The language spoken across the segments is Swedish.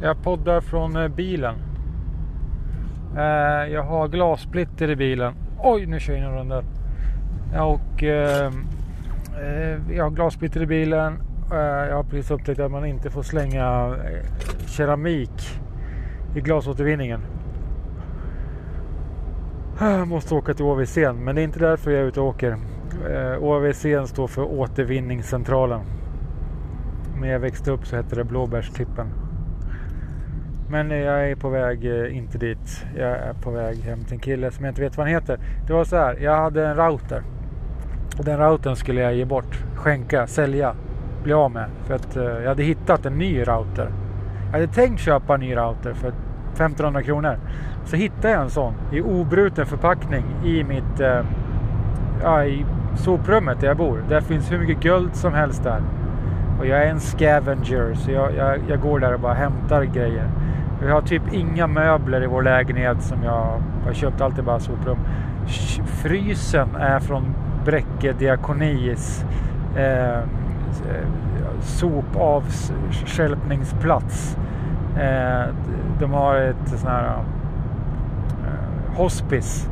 Jag poddar från eh, bilen. Eh, jag har glassplitter i bilen. Oj, nu kör jag in en runda. Och ehm, eh, jag har glassplitter i bilen. Jag har precis upptäckt att man inte får slänga keramik i glasåtervinningen. Jag måste åka till OVC men det är inte därför jag är ute och åker. OVC står för Återvinningscentralen. När jag växte upp så hette det Blåbärstippen. Men jag är på väg, eh, inte dit. Jag är på väg hem till en kille som jag inte vet vad han heter. Det var så här, jag hade en router. Och den routern skulle jag ge bort, skänka, sälja, bli av med. För att eh, jag hade hittat en ny router. Jag hade tänkt köpa en ny router för 1500 kronor. Så hittade jag en sån i obruten förpackning i mitt eh, ja, i soprummet där jag bor. Där finns hur mycket guld som helst där. Och jag är en scavenger så jag, jag, jag går där och bara hämtar grejer. Vi har typ inga möbler i vår lägenhet som jag har köpt. Allt är bara soprum. Frysen är från Bräcke diakonis eh, sopavstjälpningsplats. Eh, de har ett sån här eh, hospice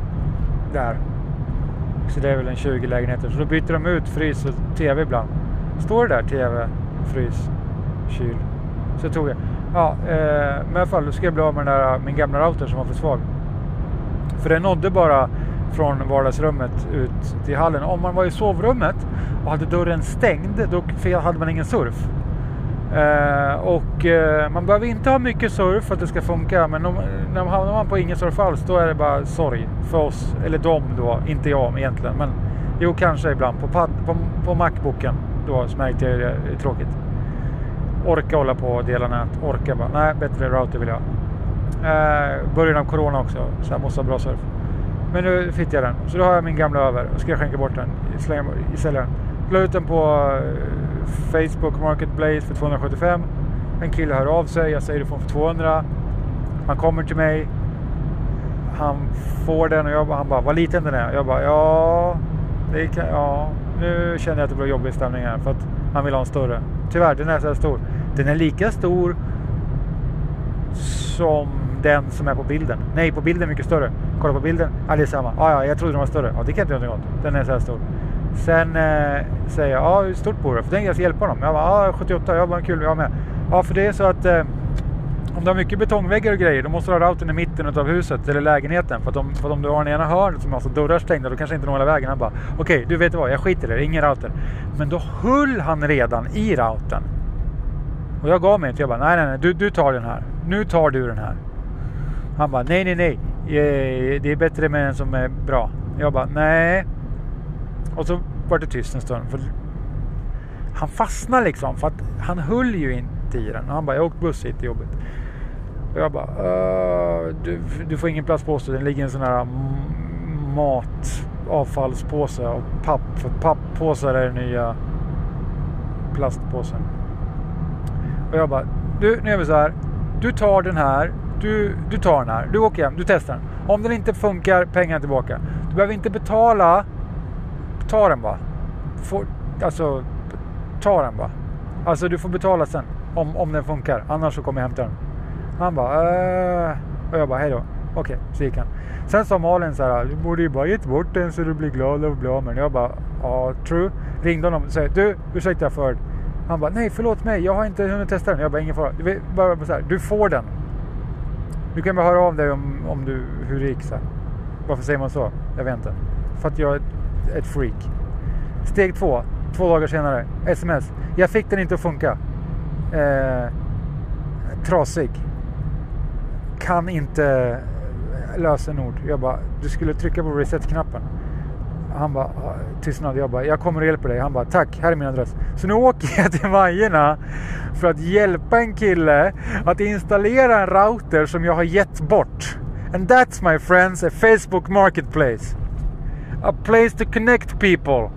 där. Så det är väl en 20 lägenheter. Så då byter de ut frys och tv ibland. Står det där tv, frys, kyl. Så tog jag. Ja, eh, men i alla fall då ska jag bli av med den där, eh, min gamla router som var för svag. För den nådde bara från vardagsrummet ut till hallen. Om man var i sovrummet och hade dörren stängd, då hade man ingen surf. Eh, och eh, man behöver inte ha mycket surf för att det ska funka. Men om, när man hamnar man på ingen surf alls, då är det bara sorg för oss. Eller dem då, inte jag egentligen. Men jo, kanske ibland. På, pad, på, på Macbooken då så märkte jag det är tråkigt orka hålla på och dela nät. Orka bara, nej bättre router vill jag eh, Början av Corona också, så jag måste ha bra surf. Men nu fick jag den. Så då har jag min gamla över och ska jag skänka bort den slänga, i säljaren. La ut den på eh, Facebook Marketplace för 275. En kille hör av sig, jag säger du får den för 200. Han kommer till mig. Han får den och jag, han bara, vad liten den är. Jag bara, ja, det kan, ja. Nu känner jag att det blir jobbig stämning här för att han vill ha en större. Tyvärr, den är så här stor. Den är lika stor som den som är på bilden. Nej, på bilden är mycket större. Kolla på bilden. Ja, det är samma. Ja, ja, jag trodde den var större. Ja, det kan jag inte göra någonting åt. Den är så här stor. Sen eh, säger jag, ja hur stort bor du? För tänkte jag ska hjälpa honom. Jag bara, ja 78. Jag bara, kul, jag med. Ja, för det är så att eh, om du har mycket betongväggar och grejer, då måste du ha routern i mitten av huset eller lägenheten. För att om, för att om du har den ena hörnet som har alltså dörrar stängda, då kanske inte når hela vägen. Han bara, okej, okay, du vet vad, jag skiter i det, ingen router. Men då höll han redan i routern. Och jag gav mig inte. Jag bara, nej, nej, nej, du, du tar den här. Nu tar du den här. Han bara, nej, nej, nej. Eh, det är bättre med en som är bra. Jag bara, nej. Och så var det tyst en stund. För han fastnade liksom. För att han höll ju inte i den. Och han bara, jag har åkt buss hit till jobbet. Och jag bara, uh, du, du, får ingen plastpåse. Den ligger i en sån här matavfallspåse och papp. För papppåsar är den nya plastpåsen. Och jag bara, du nu gör vi så här. Du tar den här, du, du tar den här, du åker hem, du testar den. Om den inte funkar, pengarna tillbaka. Du behöver inte betala, ta den bara. Får, alltså, ta den bara. Alltså du får betala sen om, om den funkar, annars så kommer jag hämta den. Han bara, äh. och jag bara, hejdå. Okej, okay, så gick han. Sen sa Malin så här, du borde ju bara gett bort den så du blir glad och blir av med den. Jag bara, ja, true. Ringde honom och sa, du, ursäkta för han bara, nej förlåt mig, jag har inte hunnit testa den. Jag bara, ingen fara. Du, bara så här, du får den. Du kan bara höra av dig om, om du, hur det gick. Så här. Varför säger man så? Jag vet inte. För att jag är ett, ett freak. Steg två, två dagar senare, sms. Jag fick den inte att funka. Eh, trasig. Kan inte lösenord. Jag bara, du skulle trycka på reset-knappen. Han bara, tystnad. Jag bara, jag kommer och hjälper dig. Han bara, tack, här är min adress. Så nu åker jag till Majerna för att hjälpa en kille att installera en router som jag har gett bort. And that's my friends a Facebook Marketplace. A place to connect people.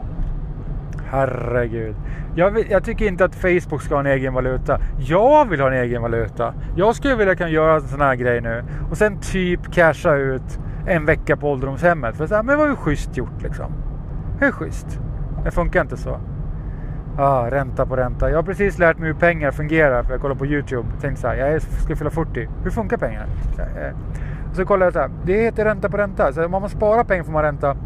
Herregud. Jag, vill, jag, tycker inte att Facebook ska ha en egen valuta. Jag vill ha en egen valuta. Jag skulle vilja kunna göra en sån här grej nu och sen typ casha ut en vecka på ålderdomshemmet. För så här, men det var ju schysst gjort liksom. Hur schysst? Det funkar inte så. Ah, ränta på ränta. Jag har precis lärt mig hur pengar fungerar för jag kollar på YouTube. Tänkte så här, jag ska fylla 40. Hur funkar pengar? Så, eh. så kollade jag så här, det heter ränta på ränta. Så om man sparar pengar får man ränta.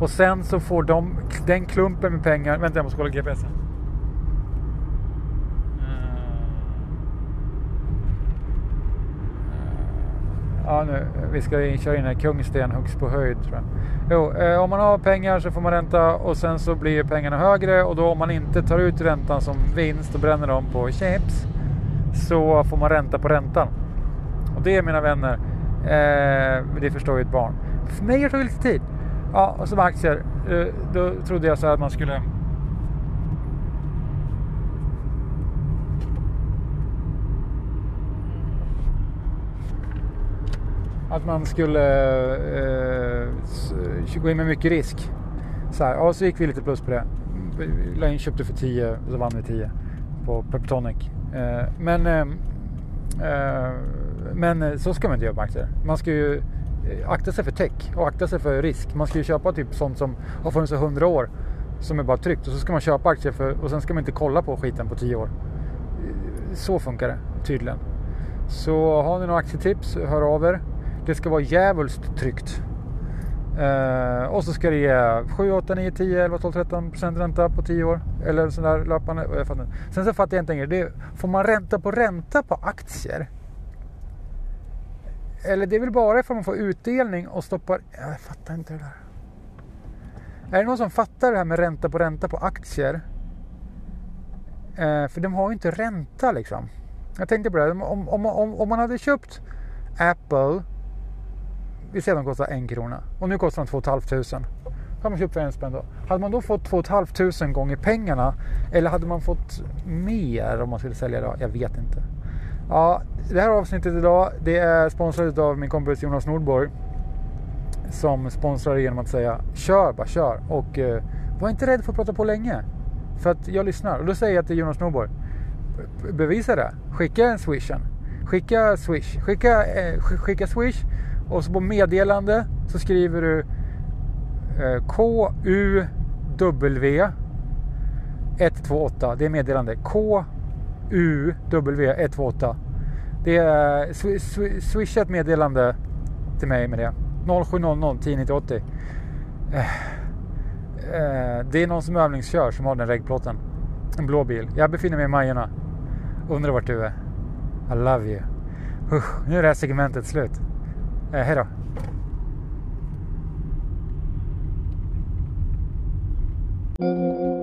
Och sen så får de, den klumpen med pengar, vänta jag måste kolla GPSen. Ja, nu, vi ska köra in här. Kungsten huggs på höjd tror jag. Jo, eh, om man har pengar så får man ränta och sen så blir pengarna högre och då om man inte tar ut räntan som vinst och bränner dem på chips så får man ränta på räntan. Och det mina vänner, eh, det förstår ju ett barn. För mig har det tagit lite tid. Ja, och så som aktier, eh, då trodde jag så att man skulle att man skulle eh, eh, gå in med mycket risk. Så här, ja, så gick vi lite plus på det. La in, köpte för 10 och så vann vi 10 på Peptonic. Eh, men, eh, eh, men eh, så ska man inte göra på aktier. Man ska ju Eh, akta sig för tech och akta sig för risk. Man ska ju köpa typ sånt som har funnits i 100 år som är bara tryggt och så ska man köpa aktier för, och sen ska man inte kolla på skiten på 10 år. Eh, så funkar det tydligen. Så har ni några aktietips, hör av er. Det ska vara djävulskt tryggt. Eh, och så ska det ge 7, 8, 9, 10, 11, 12, 13 procent ränta på 10 år. Eller sån där löpande. Jag fattar. Sen så fattar jag inte längre. Det, får man ränta på ränta på aktier? Eller det är väl bara ifall man får utdelning och stoppar... Jag fattar inte det där. Är det någon som fattar det här med ränta på ränta på aktier? Eh, för de har ju inte ränta liksom. Jag tänkte på det. Om, om, om, om man hade köpt Apple vi säger att de kostar en krona och nu kostar de 2 500. Har man köpt för en spänn då? Hade man då fått 2 500 gånger pengarna eller hade man fått mer om man skulle sälja idag? Jag vet inte. Ja, det här avsnittet idag det är sponsrat av min kompis Jonas Nordborg som sponsrar genom att säga kör bara kör och eh, var inte rädd för att prata på länge för att jag lyssnar och då säger jag till Jonas Nordborg bevisa det. Skicka en swishen. Skicka swish. Skicka, eh, skicka swish och så på meddelande så skriver du eh, KUW 128. Det är meddelande. KUW UW 128. Det är swisha ett meddelande till mig med det. 0700 10980. Eh, eh, det är någon som övningskör som har den regplåten. En blå bil. Jag befinner mig i Majorna. Undrar vart du är. I love you. Uh, nu är det här segmentet slut. Eh, hej då. Alright,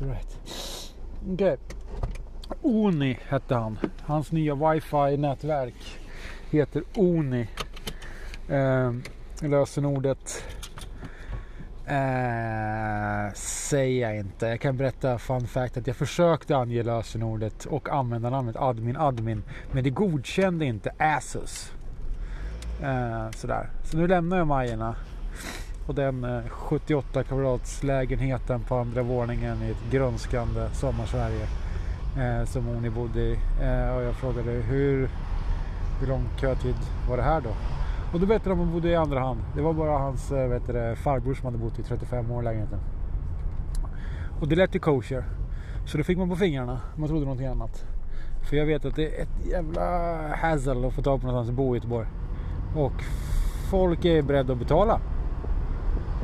right, right. Okej. Okay. Oni hette han. Hans nya wifi-nätverk heter Oni. Ehm, eh, lösenordet Eh, säger jag inte. Jag kan berätta fun fact att jag försökte ange lösenordet och användarnamnet admin admin. Men det godkände inte Asus. Eh, sådär. Så nu lämnar jag Majerna. Och den eh, 78 kvadrats lägenheten på andra våningen i ett grönskande sommarsverige. Eh, som hon bodde i. Eh, och jag frågade hur, hur lång kötid var det här då? Och då berättade de att hon bodde i andra hand. Det var bara hans eh, vet du, farbror som hade bott i 35 år i lägenheten. Och det lät ju kosher. Så då fick man på fingrarna. Man trodde någonting annat. För jag vet att det är ett jävla hassle att få tag på någonstans att bo i Göteborg. Och folk är beredda att betala.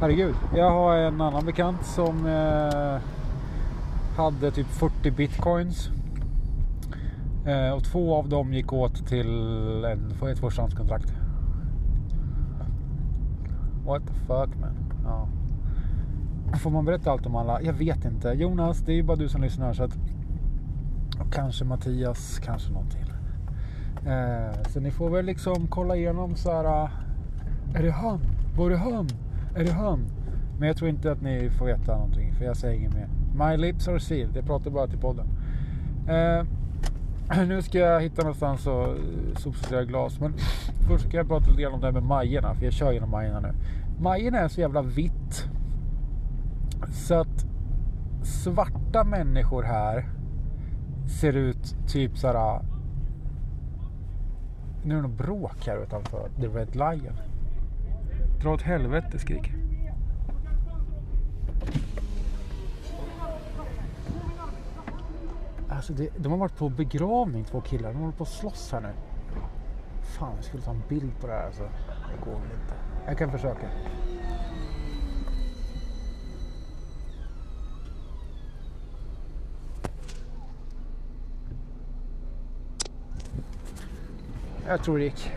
Herregud. Jag har en annan bekant som eh, hade typ 40 bitcoins. Eh, och två av dem gick åt till en, ett förstahandskontrakt. What the fuck man. Ja. Får man berätta allt om alla? Jag vet inte. Jonas, det är ju bara du som lyssnar så att... Kanske Mattias, kanske någon till. Eh, så ni får väl liksom kolla igenom så här. Eh, är det han? Var det han? Är det han? Men jag tror inte att ni får veta någonting för jag säger inget mer. My lips are sealed. Jag pratar bara till podden. Eh, nu ska jag hitta någonstans och eh, sopsortera glas. Men först ska jag prata lite grann om det här med Majerna. För jag kör genom Majerna nu. Majerna är så jävla vitt. Så att svarta människor här ser ut typ såhär. Ah, nu är det något bråk här utanför The Red Lion. Dra åt helvete skriker. Alltså det, de har varit på begravning två killar. De håller på att slåss här nu. Fan, jag skulle ta en bild på det här alltså. Det går väl inte. Jag kan försöka. Jag tror det gick.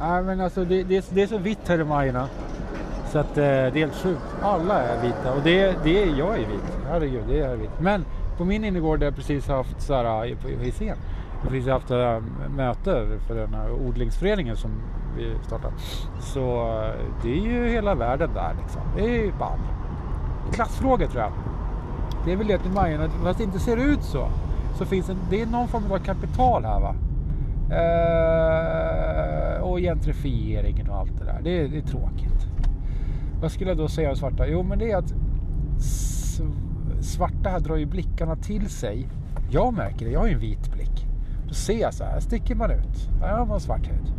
Nej men alltså det, det, det är så vitt här i Majorna. Så att eh, det är helt sjukt. Alla är vita och det, det är jag är vit. Herregud, det är jag vit. Men på min innergård där jag precis haft så här eh, på Hisingen. Jag har precis haft eh, möte för den här odlingsföreningen som vi startat. Så det är ju hela världen där liksom. Det är ju band. Klassfråga tror jag. Det är väl det till Majorna, fast det inte ser ut så. Så finns en, det är någon form av kapital här va. Eh, och gentrifieringen och allt det där. Det, det är tråkigt. Vad skulle jag då säga om svarta? Jo, men det är att svarta här drar ju blickarna till sig. Jag märker det, jag har ju en vit blick. Då ser jag så här, sticker man ut. Jag har man svart hud.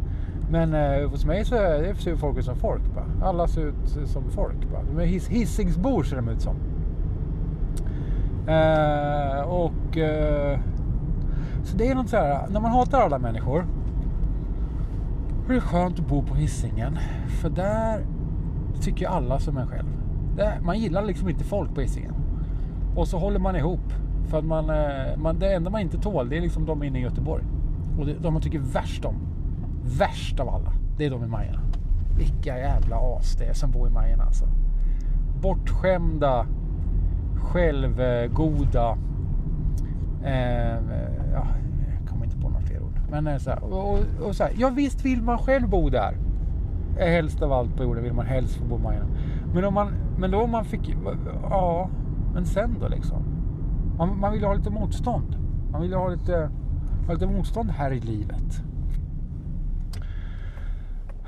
Men eh, hos mig så är det, ser folk ut som folk. Bara. Alla ser ut som folk. Bara. De är his, hissingsbor ser de ut som. Eh, och eh, så det är något så här, när man hatar alla människor. Hur är det skönt att bo på hissingen För där tycker alla som en själv. Man gillar liksom inte folk på Hisingen. Och så håller man ihop. För att man, eh, man, det enda man inte tål det är liksom de inne i Göteborg. Och det, de man tycker värst om. Värst av alla. Det är de i Majorna. Vilka jävla as det är som bor i Majorna alltså. Bortskämda. Självgoda. Eh, ja, jag kommer inte på några fler ord. Men eh, så här, och, och, och så här, ja visst vill man själv bo där. Eh, helst av allt på jorden vill man helst få bo i Majorna. Men, om man, men då om man fick, ja, men sen då liksom? Man, man vill ha lite motstånd. Man vill ha lite, ha lite motstånd här i livet.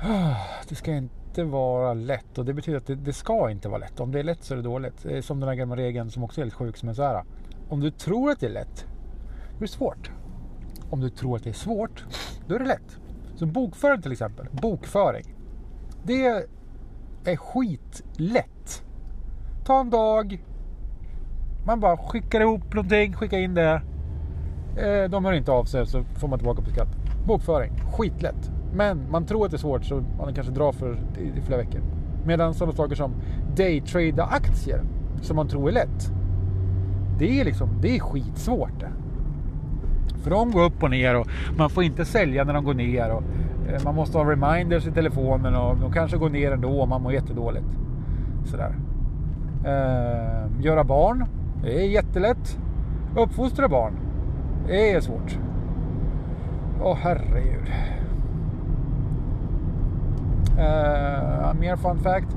Det ska inte vara lätt och det betyder att det, det, ska inte vara lätt. Om det är lätt så är det dåligt. Eh, som den här gamla regeln som också är helt sjuk som är så här. Om du tror att det är lätt, då är det svårt. Om du tror att det är svårt, då är det lätt. Så bokföring till exempel, bokföring. Det är skitlätt. Ta en dag, man bara skickar ihop någonting, skickar in det. Eh, de hör inte av sig så får man tillbaka på skatt. Bokföring, skitlätt. Men man tror att det är svårt så man kanske drar för i, flera veckor. Medan sådana saker som daytrada aktier som man tror är lätt. Det är liksom, det är skitsvårt det. För de går upp och ner och man får inte sälja när de går ner. Och eh, man måste ha reminders i telefonen och de kanske går ner ändå om man mår jättedåligt. Sådär. Eh, göra barn. Det är jättelätt. Uppfostra barn. Det är svårt. Åh herregud. Uh, mer fun fact.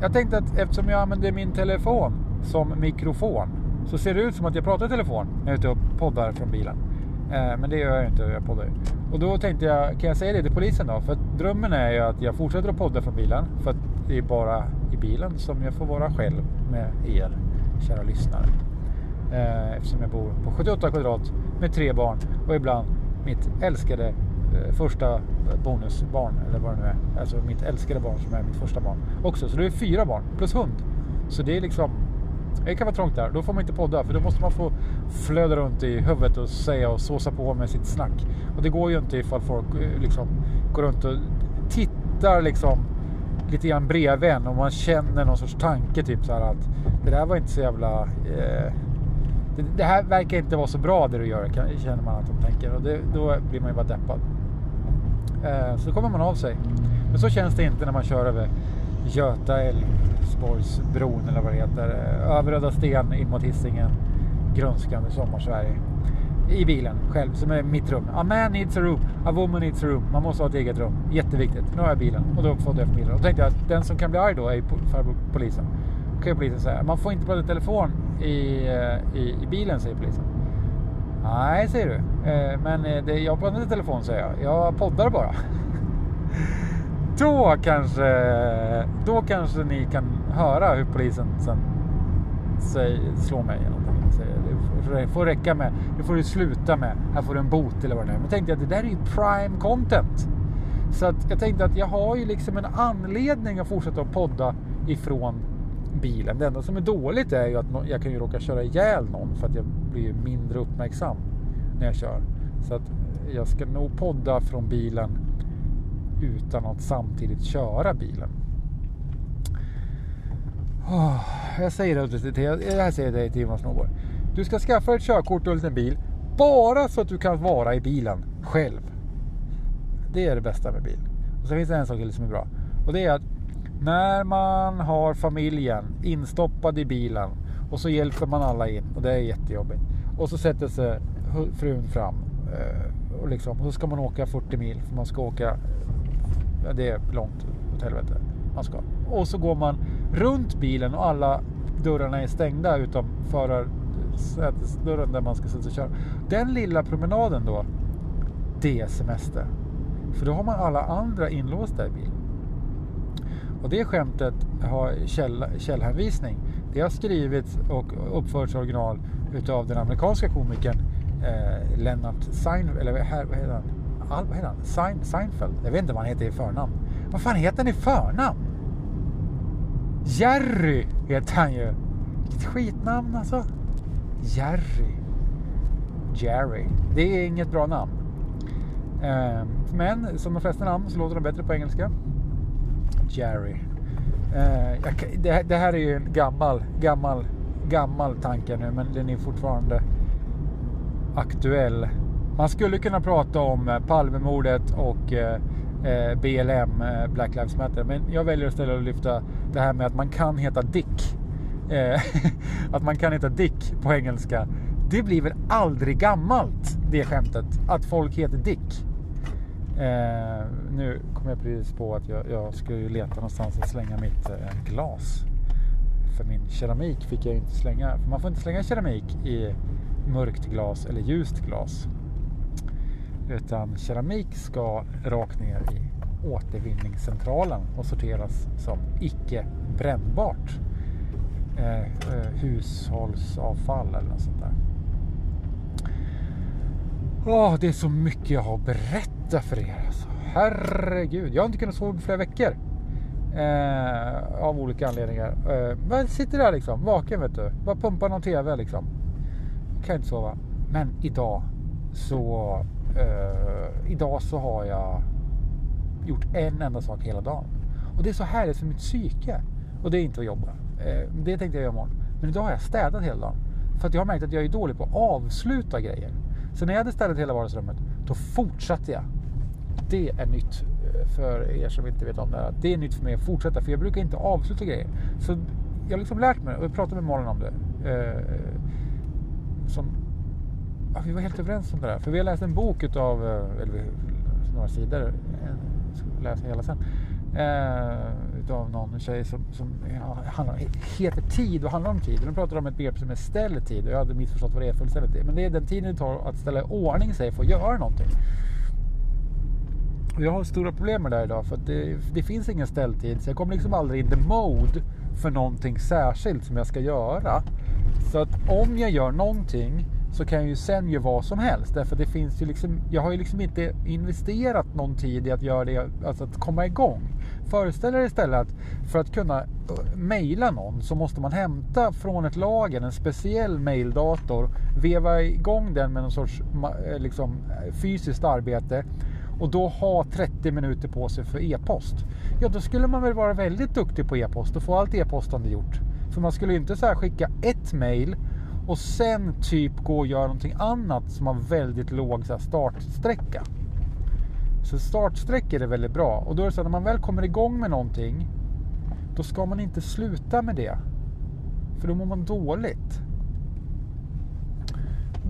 Jag tänkte att eftersom jag använder min telefon som mikrofon så ser det ut som att jag pratar i telefon när jag är ute och poddar från bilen. Eh, men det gör jag inte, jag poddar Och då tänkte jag, kan jag säga det till polisen då? För drömmen är ju att jag fortsätter att podda från bilen. För att det är bara i bilen som jag får vara själv med er kära lyssnare. Eh, eftersom jag bor på 78 kvadrat med tre barn och ibland mitt älskade eh, första bonusbarn eller vad det nu är. Alltså mitt älskade barn som är mitt första barn också. Så det är fyra barn plus hund. Så det är liksom det kan vara trångt där. Då får man inte podda för då måste man få flöda runt i huvudet och säga och såsa på med sitt snack. Och det går ju inte ifall folk eh, liksom går runt och tittar liksom lite grann bredvid en och man känner någon sorts tanke typ så här att det där var inte så jävla... Eh, det, det, här verkar inte vara så bra det du gör, känner man att de tänker. Och det, då blir man ju bara deppad. Eh, så kommer man av sig. Men så känns det inte när man kör över Göta Älvsborgsbron eller vad det heter. Eh, Över Röda Sten in mot Hisingen. Grönskande sommarsverige i bilen själv som är mitt rum. A man needs a room, a woman needs a room. Man måste ha ett eget rum. Jätteviktigt. Nu har jag bilen och då får jag för bilen. Och då tänkte jag att den som kan bli arg då är farbror polisen. Då kan polisen säga, man får inte prata i telefon i, eh, i, i bilen säger polisen. Nej, säger du. Eh, men det, jag pratar inte i telefon säger jag. Jag poddar bara. Då kanske, då kanske ni kan höra hur polisen sen säger, slår mig eller någonting. Säger, Det får räcka med, det får du sluta med. Här får du en bot eller vad det är. Men tänkte jag att det där är ju prime content. Så att jag tänkte att jag har ju liksom en anledning att fortsätta att podda ifrån bilen. Det enda som är dåligt är ju att jag kan ju råka köra ihjäl någon för att jag blir mindre uppmärksam när jag kör. Så att jag ska nog podda från bilen utan att samtidigt köra bilen. Oh, jag säger det till, jag säger det till Jonas Norborg. Du ska skaffa ett körkort och en liten bil bara så att du kan vara i bilen själv. Det är det bästa med bil. Och sen finns det en sak till som är bra. Och det är att när man har familjen instoppad i bilen och så hjälper man alla in och det är jättejobbigt. Och så sätter sig frun fram eh, och, liksom, och så ska man åka 40 mil för man ska åka, det är långt åt helvete. Man ska. Och så går man runt bilen och alla dörrarna är stängda utom förarsätesdörren där man ska sitta och köra. Den lilla promenaden då, det är semester. För då har man alla andra inlåsta i bilen. Och det skämtet har käll, källhänvisning. Det har skrivits och uppförts original utav den amerikanska komikern eh, Lennart Seinfeld, eller vad heter han? Al, vad heter han? Sein, Seinfeld? Jag vet inte vad han heter i förnamn. Vad fan heter han i förnamn? Jerry heter han ju. Vilket skitnamn alltså. Jerry. Jerry. Det är inget bra namn. Eh, men som de flesta namn så låter de bättre på engelska. Jerry. Eh, jag, det, det, här är ju en gammal, gammal, gammal tanke nu men den är fortfarande aktuell. Man skulle kunna prata om eh, Palmemordet och eh, eh, BLM, Black Lives Matter. Men jag väljer istället att lyfta det här med att man kan heta Dick. Att man kan heta Dick på engelska. Det blir väl aldrig gammalt, det skämtet. Att folk heter Dick. Eh, nu kom jag precis på att jag, jag skulle leta någonstans att slänga mitt eh, glas. För min keramik fick jag inte slänga. För man får inte slänga keramik i mörkt glas eller ljust glas. Utan keramik ska rakt ner i återvinningscentralen och sorteras som icke brännbart eh, eh, hushållsavfall eller något sånt där. Åh, det är så mycket jag har att berätta för er. Alltså. Herregud, jag har inte kunnat sova på flera veckor. Eh, av olika anledningar. Eh, men sitter där liksom, vaken vet du. Bara pumpar någon TV liksom. Kan inte sova. Men idag så... Uh, idag så har jag gjort en enda sak hela dagen. Och det är så härligt för mitt psyke. Och det är inte att jobba. Uh, det tänkte jag göra imorgon. Men idag har jag städat hela dagen. För att jag har märkt att jag är dålig på att avsluta grejer. Så när jag hade städat hela vardagsrummet, då fortsatte jag. Det är nytt eh, för er som inte vet om det här. Det är nytt för mig att fortsätta, för jag brukar inte avsluta grejer. Så jag har liksom lärt mig, och jag pratade med Malin om det. Eh, som, ja, vi var helt överens om det där. För vi har läst en bok utav, eh, eller några sidor, jag ska läsa hela sen. Uh, utav någon tjej som, som ja, handlar, heter tid och handlar om tid. De pratar om ett begrepp som är ställtid och jag hade missförstått vad det är fullständigt. Men det är den tiden det tar att ställa i ordning sig för att göra någonting. Och jag har stora problem med det här idag för att det, det finns ingen ställtid så jag kommer liksom aldrig in the mode för någonting särskilt som jag ska göra. Så att om jag gör någonting så kan jag ju sen göra vad som helst. Därför det finns ju liksom, jag har ju liksom inte investerat någon tid i att göra det, alltså att komma igång. Föreställ er istället att för att kunna eh, mejla någon så måste man hämta från ett lager en speciell mejldator, veva igång den med någon sorts eh, liksom, eh, fysiskt arbete och då ha 30 minuter på sig för e-post. Ja, då skulle man väl vara väldigt duktig på e-post och få allt e-postande gjort. För man skulle ju inte så skicka ett mejl och sen typ gå och göra någonting annat som har väldigt låg så här, startsträcka. Så startsträckor är väldigt bra och då är det så att när man väl kommer igång med någonting då ska man inte sluta med det. För då mår man dåligt.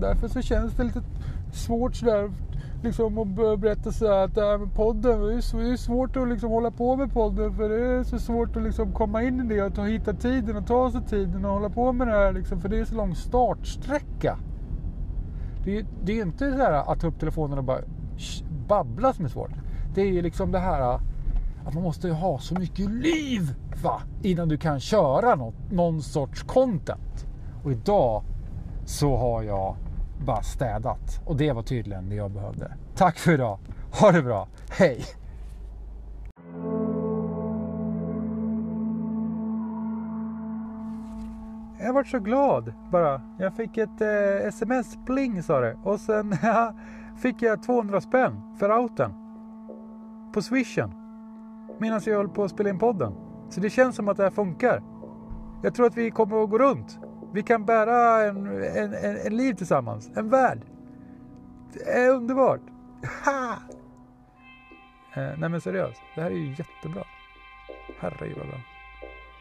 Därför så känns det lite svårt sådär liksom att berätta så att äh, det här med podden, det är svårt att liksom hålla på med podden för det är så svårt att liksom komma in i det och ta, hitta tiden och ta sig tiden och hålla på med det här liksom, för det är så lång startsträcka. Det är, det är inte så här att ta upp telefonen och bara babbla som är svårt. Det är ju liksom det här äh, att man måste ha så mycket liv va? innan du kan köra något, någon sorts content. Och idag så har jag bara städat. Och det var tydligen det jag behövde. Tack för idag. Ha det bra. Hej! Jag vart så glad bara. Jag fick ett eh, sms, pling sa det. Och sen fick jag 200 spänn för outen. På swishen. Medan jag höll på att spela in podden. Så det känns som att det här funkar. Jag tror att vi kommer att gå runt. Vi kan bära en, en, en, en liv tillsammans. En värld. Det är underbart. Ha! Eh, nej men seriöst. Det här är ju jättebra. Herregud vad bra.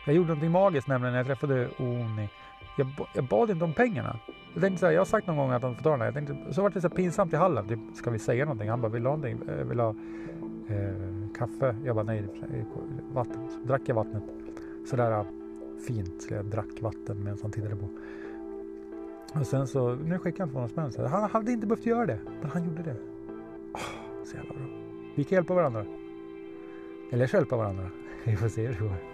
Jag gjorde någonting magiskt nämligen när jag träffade Oni. Jag, jag bad inte om pengarna. Jag tänkte så här, jag har sagt någon gång att han får ta den jag tänkte, Så var det så pinsamt i hallen. Typ, ska vi säga någonting? Han bara, vill du ha någonting? Eh, vill ha eh, kaffe? Jag bara, nej, vatten. Så drack jag vattnet. Sådär fint. Så jag drack vatten medan han tittade på. Och sen så, nu skickade han 200 spänn. Så han hade inte behövt göra det, men han gjorde det. Oh, så jävla bra. Vi kan hjälpa varandra. Eller hjälpa varandra. Vi får se hur det går.